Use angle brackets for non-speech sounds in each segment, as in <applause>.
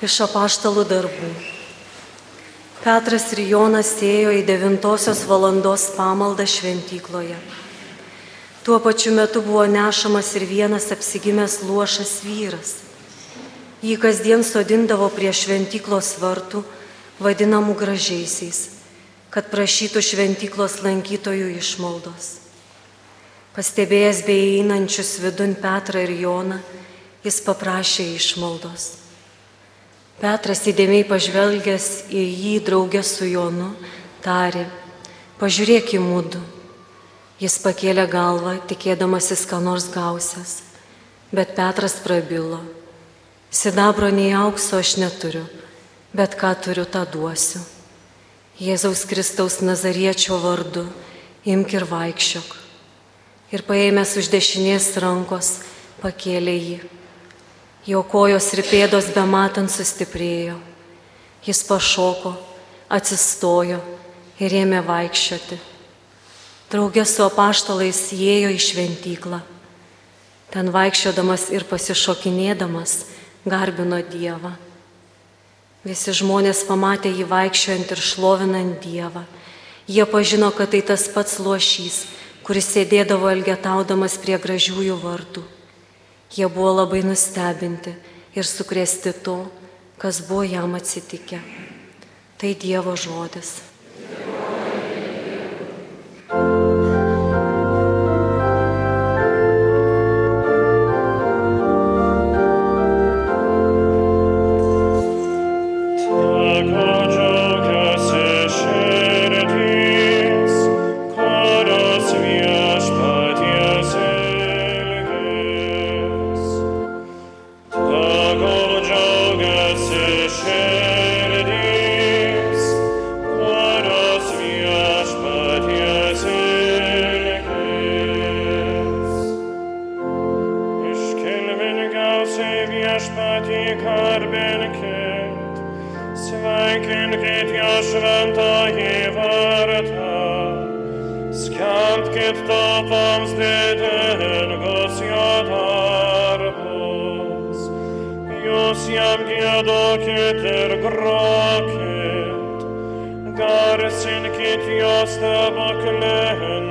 Iš apaštalų darbų. Petras ir Jonas ėjo į devintosios valandos pamaldą šventykloje. Tuo pačiu metu buvo nešamas ir vienas apsigimęs luošas vyras. Jį kasdien sodindavo prie šventyklos vartų, vadinamų gražiaisiais, kad prašytų šventyklos lankytojų išmaldos. Pastebėjęs bei einančius vidun Petrą ir Joną, jis paprašė išmaldos. Petras įdėmiai pažvelgęs į jį draugę su Jonu, tarė, pažiūrėk į mūdu. Jis pakėlė galvą, tikėdamasis, ką nors gausias, bet Petras prabilo. Sidabro nei aukso aš neturiu, bet ką turiu, tą duosiu. Jėzaus Kristaus Nazariečio vardu imk ir vaikščiok. Ir paėmęs už dešinės rankos pakėlė jį. Jo kojos ir pėdos be matant sustiprėjo. Jis pašoko, atsistojo ir ėmė vaikščioti. Draugė su apaštalais įėjo į šventyklą. Ten vaikščiodamas ir pasišokinėdamas garbino Dievą. Visi žmonės pamatė jį vaikščiojant ir šlovinant Dievą. Jie pažino, kad tai tas pats lošys, kuris sėdėdavo elgetaudamas prie gražiųjų vardų. Jie buvo labai nustebinti ir sukrėsti to, kas buvo jam atsitikę. Tai Dievo žodis. belkennt, svankend geht jag skönt i varta, skant geht topoms döden gos jam diadoket er groket, garsen geht jag stabaklen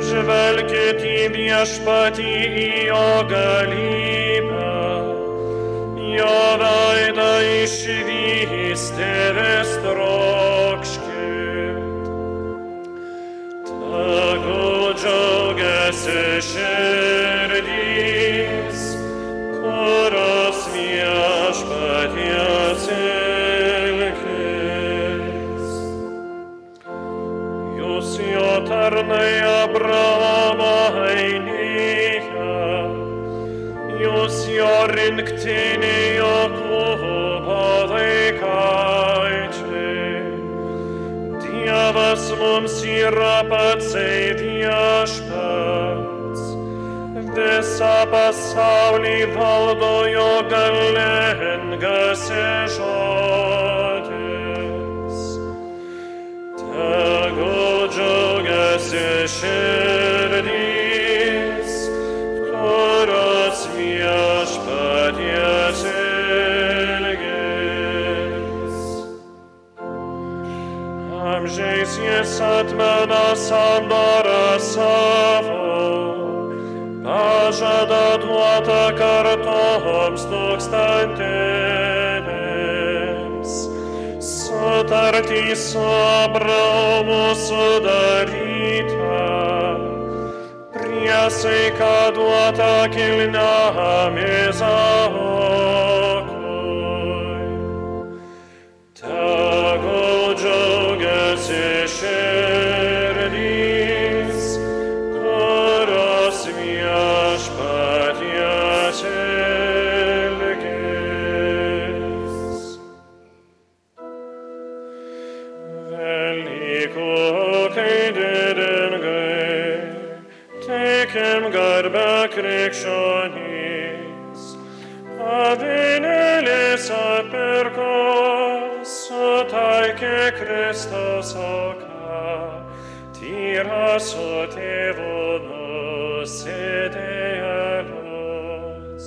Žvelkit į viešpatį, į jo galybę, jo veidą išvysti vis trokškit. Tegul džiaugiasi širdys, jo tarnai Abraomą ainyje, jūs jo rinktinį Jokūbo vaikaičiai. Dievas mums yra patsai viešpats, visą pasaulį Tegul džiaugiasi širdys, kurios viešpaties ilgis. Amžiais jis atmena sandorą savo, pažada duota kartoms tūkstantinėms. смерти собрал сударita, пресекадла так или нами за окой. Того джога сешет, Avinėlis atpirko, sutaikė Kristus auką, tyra su tėvu nusidėjėlius.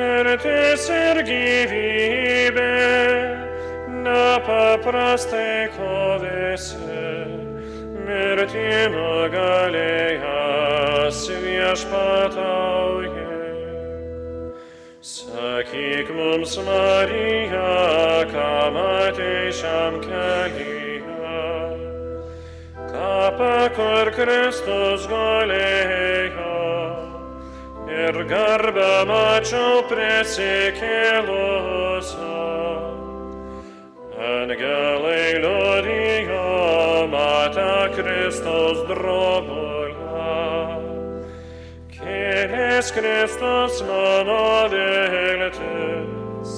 Mirtis ir gyvybė nepaprastai kovėsi, mirtį nugalėjęs viešpatauja. Sakyk mums, Marija, ką matei šiam kelyje, kapą, kur Kristus gulėjo, ir garbę mačiau prisikėlusio. Angelai liudijo, matę Kristaus drobulę. Kėlės Kristus mano viltis,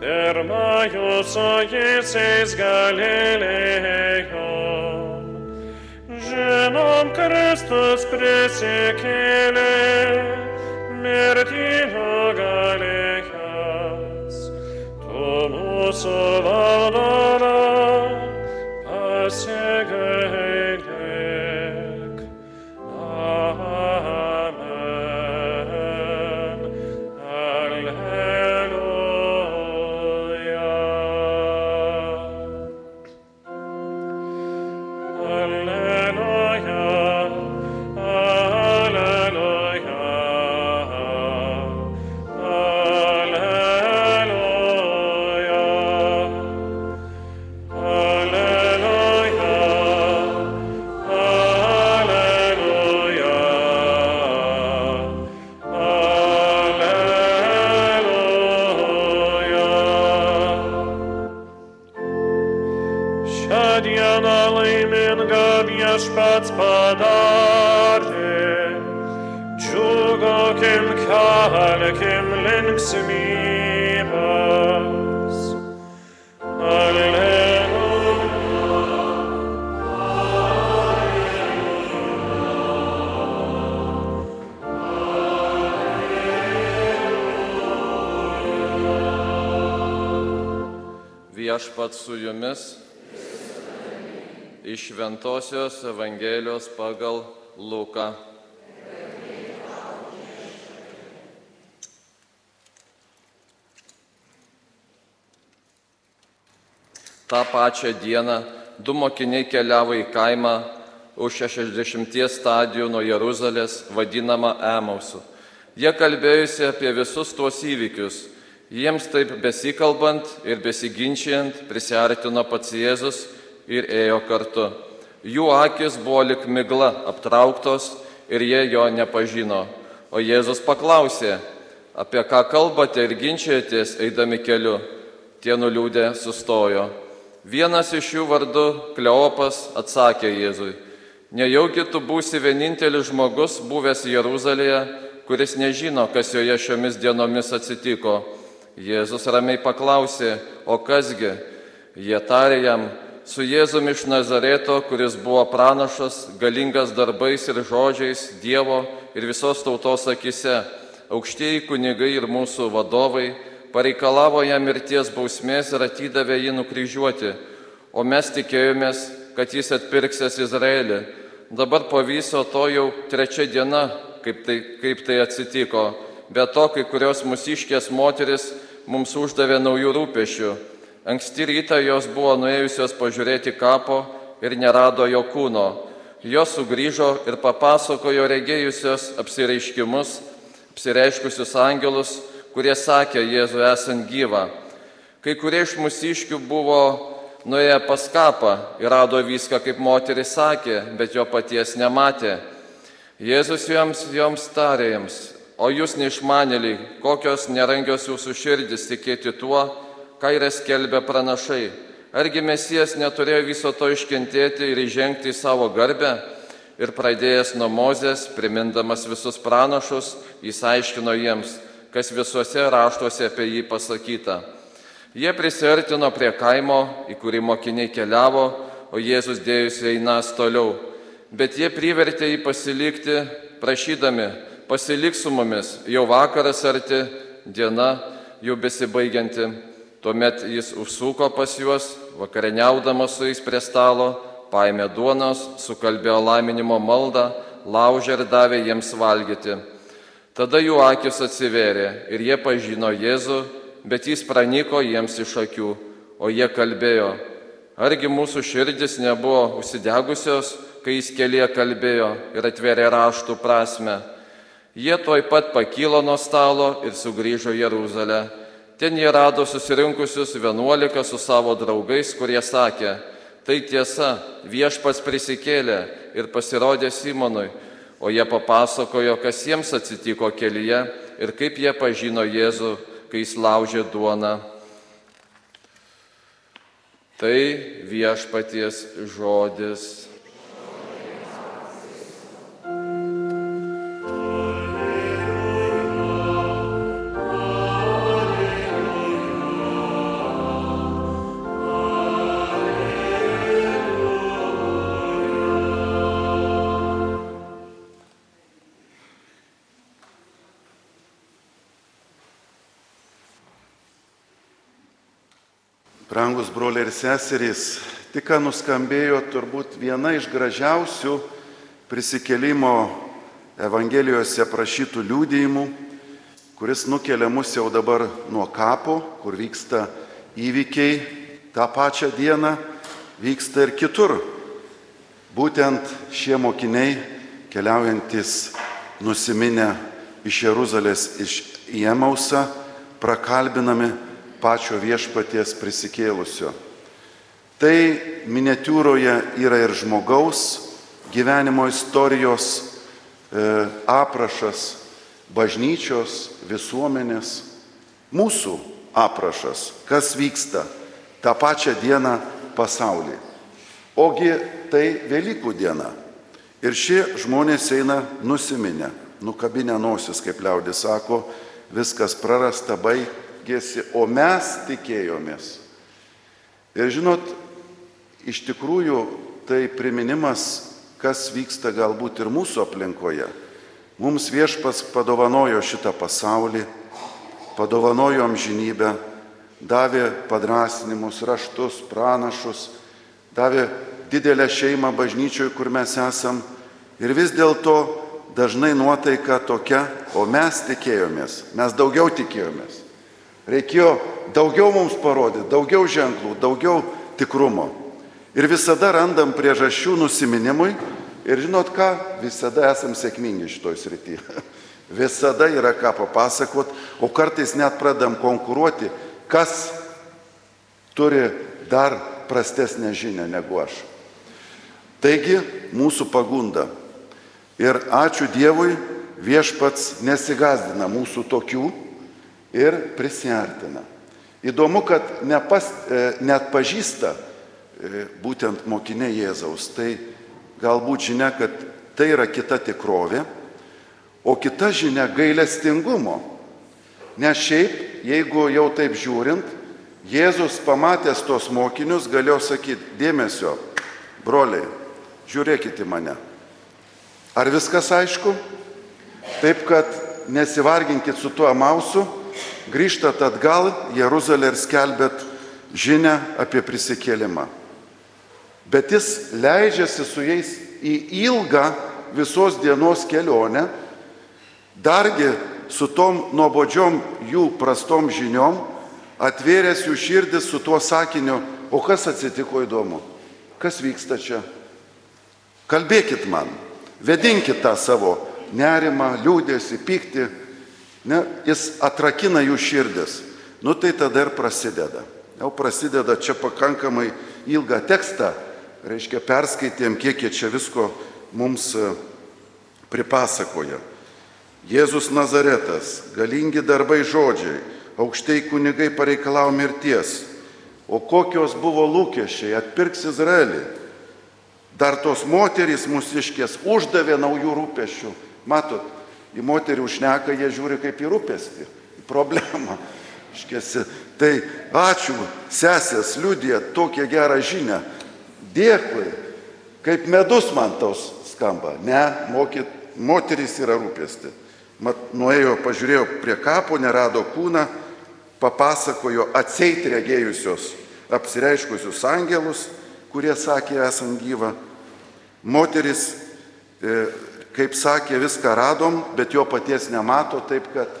pirmajų su jėsiais galilėjo. Žinom, Kristus prisikėlė, mirtį nugalėjęs, tu mūsų valdovą pasigailėk. Kelkim linksmybės. Alleluja. Viešpat su jumis iš Ventosios Evangelijos pagal Luką. Ta pačią dieną du mokiniai keliavo į kaimą už 60 stadijų nuo Jeruzalės, vadinamą Emausu. Jie kalbėjusi apie visus tuos įvykius. Jiems taip besikalbant ir besiginčiant prisartino pats Jėzus ir ėjo kartu. Jų akis buvo lik migla aptrauktos ir jie jo nepažino. O Jėzus paklausė, apie ką kalbate ir ginčiatės eidami keliu. Tie nuliūdę sustojo. Vienas iš jų vardu Kleopas atsakė Jėzui, nejaugi tu būsi vienintelis žmogus buvęs Jeruzalėje, kuris nežino, kas joje šiomis dienomis atsitiko. Jėzus ramiai paklausė, o kasgi? Jie tarė jam, su Jėzumi iš Nazareto, kuris buvo pranašas, galingas darbais ir žodžiais Dievo ir visos tautos akise, aukštieji kunigai ir mūsų vadovai pareikalavo jam mirties bausmės ir atidavė jį nukryžiuoti, o mes tikėjomės, kad jis atpirksės Izraelį. Dabar po viso to jau trečia diena, kaip tai, kaip tai atsitiko. Be to, kai kurios mūsiškės moteris mums uždavė naujų rūpešių. Anksti rytą jos buvo nuėjusios pažiūrėti kapo ir nerado jo kūno. Jos sugrįžo ir papasakojo regėjusios apsireiškimus, apsireiškusius angelus, kurie sakė Jėzų esant gyvą. Kai kurie iš mūsiškių buvo nuėję pas kapą ir rado viską, kaip moteris sakė, bet jo paties nematė. Jėzus joms, joms tarė jiems, o jūs neišmanėliai, kokios nerangios jūsų širdis tikėti tuo, ką yra skelbę pranašai. Argi mesijas neturėjo viso to iškentėti ir įžengti į savo garbę? Ir pradėjęs nuo Mozės, primindamas visus pranašus, jis aiškino jiems, kas visuose raštuose apie jį pasakyta. Jie prisartino prie kaimo, į kurį mokiniai keliavo, o Jėzus dėjusi einas toliau. Bet jie privertė jį pasilikti, prašydami, pasilik su mumis, jau vakaras arti, diena jau besibaigianti. Tuomet jis užsuko pas juos, vakarieniaudamas su jais prie stalo, paėmė duonos, sukalbėjo laiminimo maldą, laužė ir davė jiems valgyti. Tada jų akis atsiverė ir jie pažino Jėzų, bet jis praniko jiems iš akių, o jie kalbėjo, argi mūsų širdis nebuvo užsidegusios, kai jis kelyje kalbėjo ir atverė raštų prasme. Jie toj pat pakilo nuo stalo ir sugrįžo Jeruzalę. Ten jie rado susirinkusius vienuolika su savo draugais, kurie sakė, tai tiesa, viešpas prisikėlė ir pasirodė Simonui, o jie papasakojo, kas jiems atsitiko kelyje ir kaip jie pažino Jėzų, kai jis laužė duoną. Tai viešpaties žodis. Brangus broliai ir seserys, tik ką nuskambėjo turbūt viena iš gražiausių prisikelimo Evangelijose prašytų liūdėjimų, kuris nukelia mus jau dabar nuo kapo, kur vyksta įvykiai tą pačią dieną, vyksta ir kitur. Būtent šie mokiniai, keliaujantis nusiminę iš Jeruzalės iš Jemausą, prakalbinami pačio viešpaties prisikėlusio. Tai miniatūroje yra ir žmogaus gyvenimo istorijos e, aprašas, bažnyčios, visuomenės, mūsų aprašas, kas vyksta tą pačią dieną pasaulyje. Ogi tai Velykų diena. Ir šie žmonės eina nusiminę, nukabinę nosis, kaip liaudis sako, viskas prarasta, baig, baigėsi, o mes tikėjomės. Ir žinot, iš tikrųjų tai priminimas, kas vyksta galbūt ir mūsų aplinkoje. Mums viešpas padovanojo šitą pasaulį, padovanojo amžinybę, davė padrasinimus, raštus, pranašus, davė didelę šeimą bažnyčioje, kur mes esam. Ir vis dėlto dažnai nuotaika tokia, o mes tikėjomės, mes daugiau tikėjomės. Reikėjo daugiau mums parodyti, daugiau ženklų, daugiau tikrumo. Ir visada randam priežasčių nusiminimui ir žinot ką, visada esam sėkmingi šitoj srityje. <laughs> Visada yra ką papasakot, o kartais net pradam konkuruoti, kas turi dar prastesnę žinią negu aš. Taigi mūsų pagunda. Ir ačiū Dievui, viešpats nesigazdina mūsų tokių, ir prisartina. Įdomu, kad nepas, e, net pažįsta e, būtent mokiniai Jėzaus. Tai galbūt žinia, kad tai yra kita tikrovė, o kita žinia gailestingumo. Nes šiaip, jeigu jau taip žiūrint, Jėzus pamatęs tos mokinius galėjo sakyti, dėmesio, broliai, žiūrėkite mane. Ar viskas aišku? Taip, kad nesivarginkit su tuo mausu, grįžtat atgal Jeruzalę ir skelbėt žinę apie prisikėlimą. Bet jis leidžiasi su jais į ilgą visos dienos kelionę, dargi su tom nuobodžiom jų prastom žiniom, atvėręs jų širdis su tuo sakiniu, o kas atsitiko įdomu, kas vyksta čia. Kalbėkit man, vedinkit tą savo nerimą, liūdėsi, pyktį, Ne, jis atrakina jų širdis. Nu tai tada ir prasideda. Jau prasideda čia pakankamai ilgą tekstą, reiškia perskaitėm, kiek jie čia visko mums e, pripasakoja. Jėzus Nazaretas, galingi darbai žodžiai, aukštai kunigai pareikalavo mirties. O kokios buvo lūkesčiai, atpirks Izraelį. Dar tos moterys mūsiškės uždavė naujų rūpešių. Matot, į moterį užneka, jie žiūri kaip į rūpestį, į problemą. Iškėsi. Tai ačiū, sesės, liūdė tokią gerą žinią. Dėkui, kaip medus man tos skamba. Ne, mokyt, moteris yra rūpesti. mat, nuėjo, pažiūrėjo prie kapo, nerado kūną, papasakojo atseit regėjusios apsireiškusius angelus, kurie sakė esant gyvą. Moteris, e, kaip sakė, viską radom, bet jo paties nemato, taip kad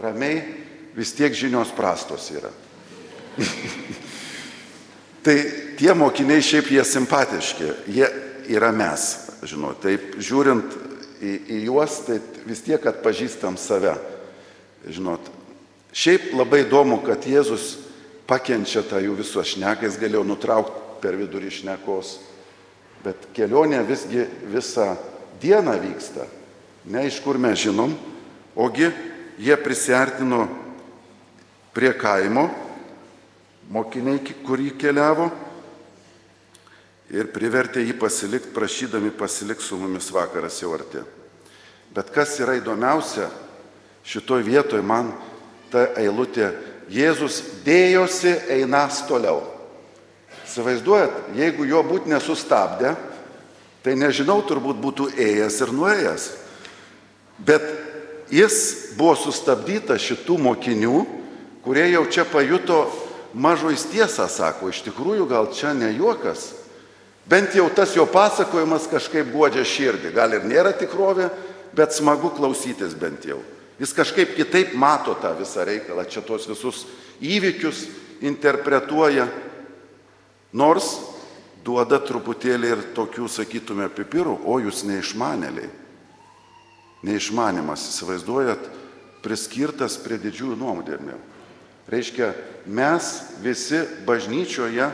ramiai vis tiek žinios prastos yra. <laughs> tai tie mokiniai šiaip jie simpatiški, jie yra mes, žinot, taip žiūrint į, į juos, tai vis tiek atpažįstam save. Žinot, šiaip labai įdomu, kad Jėzus pakenčia tą jų visų šneką, jis galėjo nutraukti per vidurį šnekos, bet kelionė visgi visą dieną vyksta. Ne iš kur mes žinom, ogi jie prisartino prie kaimo, mokiniai, kurį keliavo, ir privertė jį pasilikti, prašydami pasilikti su mumis vakaras jau arti. Bet kas yra įdomiausia, šitoj vietoj man ta eilutė Jėzus dėjosi einas toliau. Įsivaizduojat, jeigu jo būt nesustabdė, tai nežinau, turbūt būtų ėjęs ir nuėjęs. Bet jis buvo sustabdytas šitų mokinių, kurie jau čia pajuto mažois tiesą, sako, iš tikrųjų gal čia ne juokas. Bent jau tas jo pasakojimas kažkaip guodžia širdį. Gal ir nėra tikrovė, bet smagu klausytis bent jau. Jis kažkaip kitaip mato tą visą reikalą, čia tos visus įvykius interpretuoja, nors duoda truputėlį ir tokių, sakytume, pipirų, o jūs neišmanėliai. Neišmanimas, įsivaizduojat, priskirtas prie didžiųjų nuomonėmių. Reiškia, mes visi bažnyčioje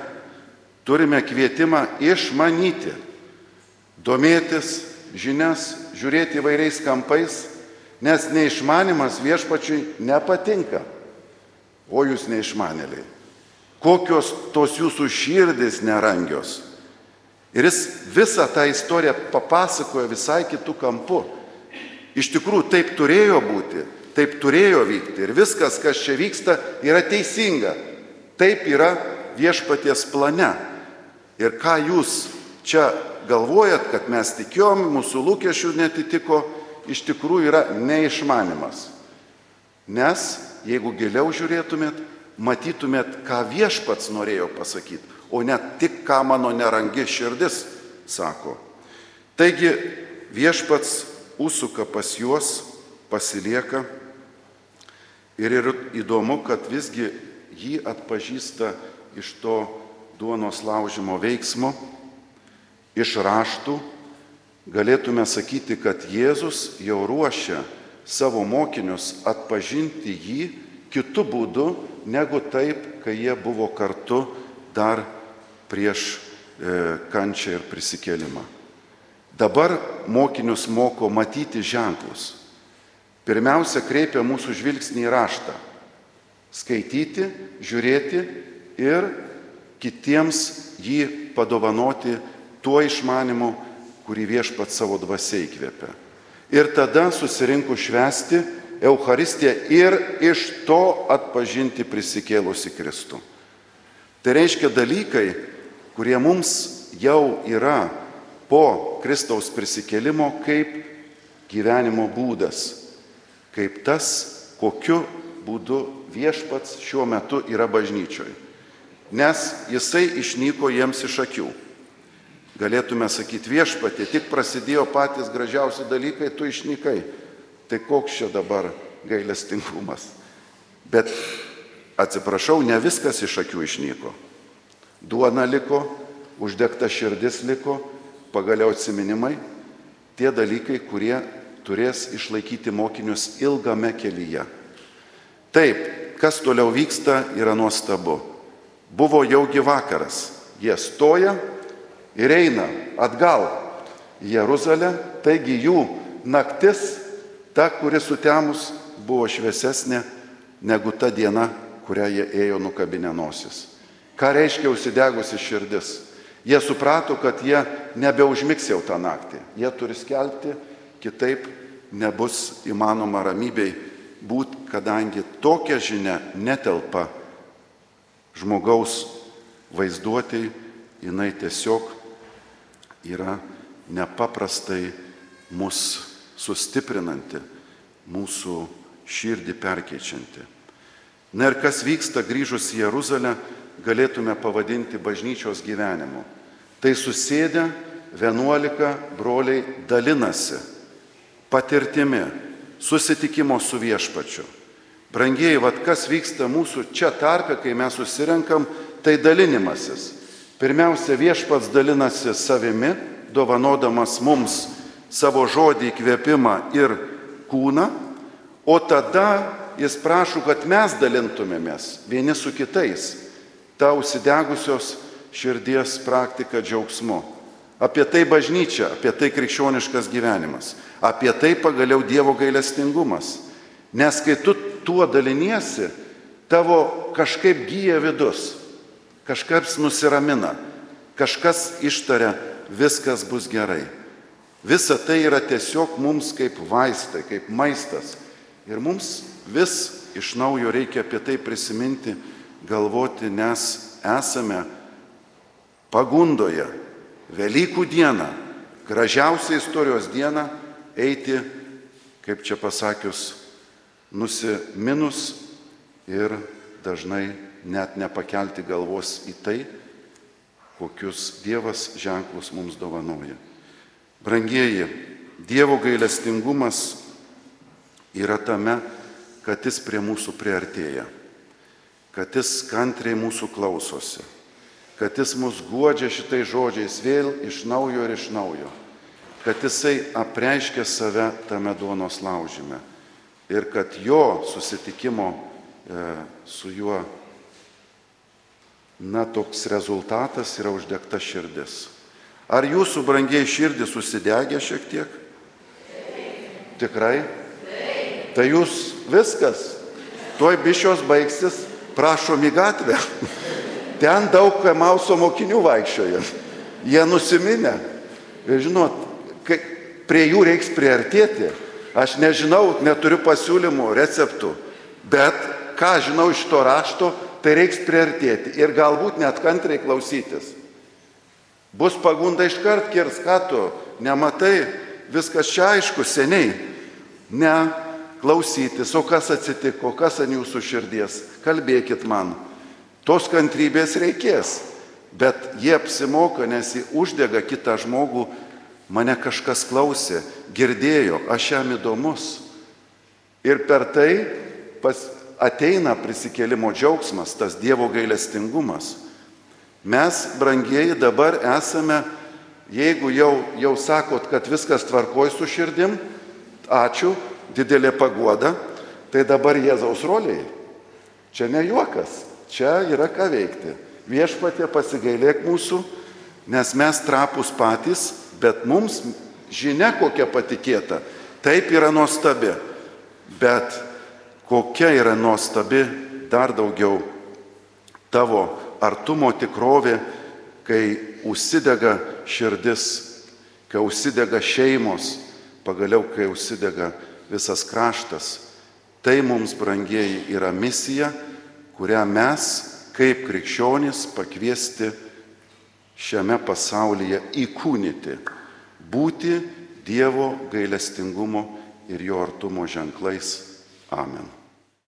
turime kvietimą išmanyti, domėtis žinias, žiūrėti įvairiais kampais nes neišmanimas viešpačiui nepatinka. O jūs neišmanėliai. Kokios tos jūsų širdis nerangios. Ir jis visą tą istoriją papasakoja visai kitų kampų. Iš tikrųjų, taip turėjo būti, taip turėjo vykti. Ir viskas, kas čia vyksta, yra teisinga. Taip yra viešpaties plane. Ir ką jūs čia galvojat, kad mes tikėjom, mūsų lūkesčių netitiko, iš tikrųjų yra neišmanimas. Nes jeigu giliau žiūrėtumėt, matytumėt, ką viešpats norėjo pasakyti, o ne tik ką mano nerangi širdis sako. Taigi viešpats užsuka pas juos, pasilieka ir yra įdomu, kad visgi jį atpažįsta iš to duonos laužimo veiksmo, iš raštų galėtume sakyti, kad Jėzus jau ruošia savo mokinius atpažinti jį kitų būdų, negu taip, kai jie buvo kartu dar prieš e, kančią ir prisikėlimą. Dabar mokinius moko matyti ženklus. Pirmiausia, kreipia mūsų žvilgsnį į raštą. Skaityti, žiūrėti ir kitiems jį padovanoti tuo išmanimu, kurį viešpat savo dvasia įkvėpia. Ir tada susirinkus švesti Euharistiją ir iš to atpažinti prisikėlusi Kristų. Tai reiškia dalykai, kurie mums jau yra po Kristaus prisikėlimo kaip gyvenimo būdas, kaip tas, kokiu būdu viešpats šiuo metu yra bažnyčioje. Nes jisai išnyko jiems iš akių galėtume sakyti viešpatė, tik prasidėjo patys gražiausi dalykai, tu išnykai. Tai koks čia dabar gailestingumas. Bet atsiprašau, ne viskas iš akių išnyko. Duona liko, uždegta širdis liko, pagaliau atsiminimai, tie dalykai, kurie turės išlaikyti mokinius ilgame kelyje. Taip, kas toliau vyksta, yra nuostabu. Buvo jaugi vakaras. Jie stoja, ir eina atgal į Jeruzalę, taigi jų naktis, ta, kuri sutemus, buvo šviesesnė negu ta diena, kurią jie ėjo nukabinę nosis. Ką reiškia užsidegusi širdis? Jie suprato, kad jie nebeužmiks jau tą naktį. Jie turi skelbti, kitaip nebus įmanoma ramybei būti, kadangi tokia žinia netelpa žmogaus vaizduotėjai, jinai tiesiog yra nepaprastai mus sustiprinanti, mūsų širdį perkeičianti. Na ir kas vyksta grįžus į Jeruzalę, galėtume pavadinti bažnyčios gyvenimu. Tai susėdę vienuolika broliai dalinasi patirtimi, susitikimo su viešpačiu. Brangieji, vad kas vyksta mūsų čia tarpe, kai mes susirenkam, tai dalinimasis. Pirmiausia, viešpats dalinasi savimi, dovanodamas mums savo žodį įkvėpimą ir kūną, o tada jis prašo, kad mes dalintumėmės vieni su kitais tą užsidegusios širdies praktiką džiaugsmu. Apie tai bažnyčia, apie tai krikščioniškas gyvenimas, apie tai pagaliau Dievo gailestingumas. Nes kai tu tuo daliniesi, tavo kažkaip gyja vidus, kažkas nusiramina, kažkas ištaria, viskas bus gerai. Visa tai yra tiesiog mums kaip vaistai, kaip maistas. Ir mums vis iš naujo reikia apie tai prisiminti, galvoti, nes esame pagundoje Velykų dieną, gražiausią istorijos dieną eiti, kaip čia pasakius, nusiminus ir dažnai net nepakelti galvos į tai, kokius Dievas ženklus mums dovanoja. Brangieji, Dievo gailestingumas yra tame, kad Jis prie mūsų priartėja, kad Jis kantriai mūsų klausosi kad jis mus guodžia šitais žodžiais vėl iš naujo ir iš naujo, kad jisai apreiškia save tame duonos laužime ir kad jo susitikimo e, su juo, na, toks rezultatas yra uždegta širdis. Ar jūsų brangiai širdis susidegė šiek tiek? Taip. Tikrai? Taip. Tai jūs viskas, tuoj bišios baigsis, prašom į gatvę. Ten daug Emauso mokinių vaikščiojo. Jie nusiminę. Ir žinot, kai prie jų reiks priartėti. Aš nežinau, neturiu pasiūlymų, receptų. Bet ką žinau iš to rašto, tai reiks priartėti. Ir galbūt net kantriai klausytis. Bus pagunda iškart kirs, ką tu nematai, viskas čia aišku, seniai. Ne klausytis, o kas atsitiko, kas ant jūsų širdies, kalbėkit man. Tos kantrybės reikės, bet jie apsimoka, nes jie uždega kitą žmogų, mane kažkas klausė, girdėjo, aš jam įdomus. Ir per tai pas, ateina prisikėlimo džiaugsmas, tas Dievo gailestingumas. Mes, brangieji, dabar esame, jeigu jau, jau sakot, kad viskas tvarkoj su širdim, ačiū, didelė pagoda, tai dabar Jėzaus roliai. Čia ne juokas. Čia yra ką veikti. Viešpatė pasigailėk mūsų, nes mes trapus patys, bet mums žinia kokia patikėta. Taip yra nuostabi. Bet kokia yra nuostabi dar daugiau tavo artumo tikrovė, kai užsidega širdis, kai užsidega šeimos, pagaliau kai užsidega visas kraštas. Tai mums, brangieji, yra misija kurią mes kaip krikščionys pakviesti šiame pasaulyje įkūnyti, būti Dievo gailestingumo ir jo artumo ženklais. Amen.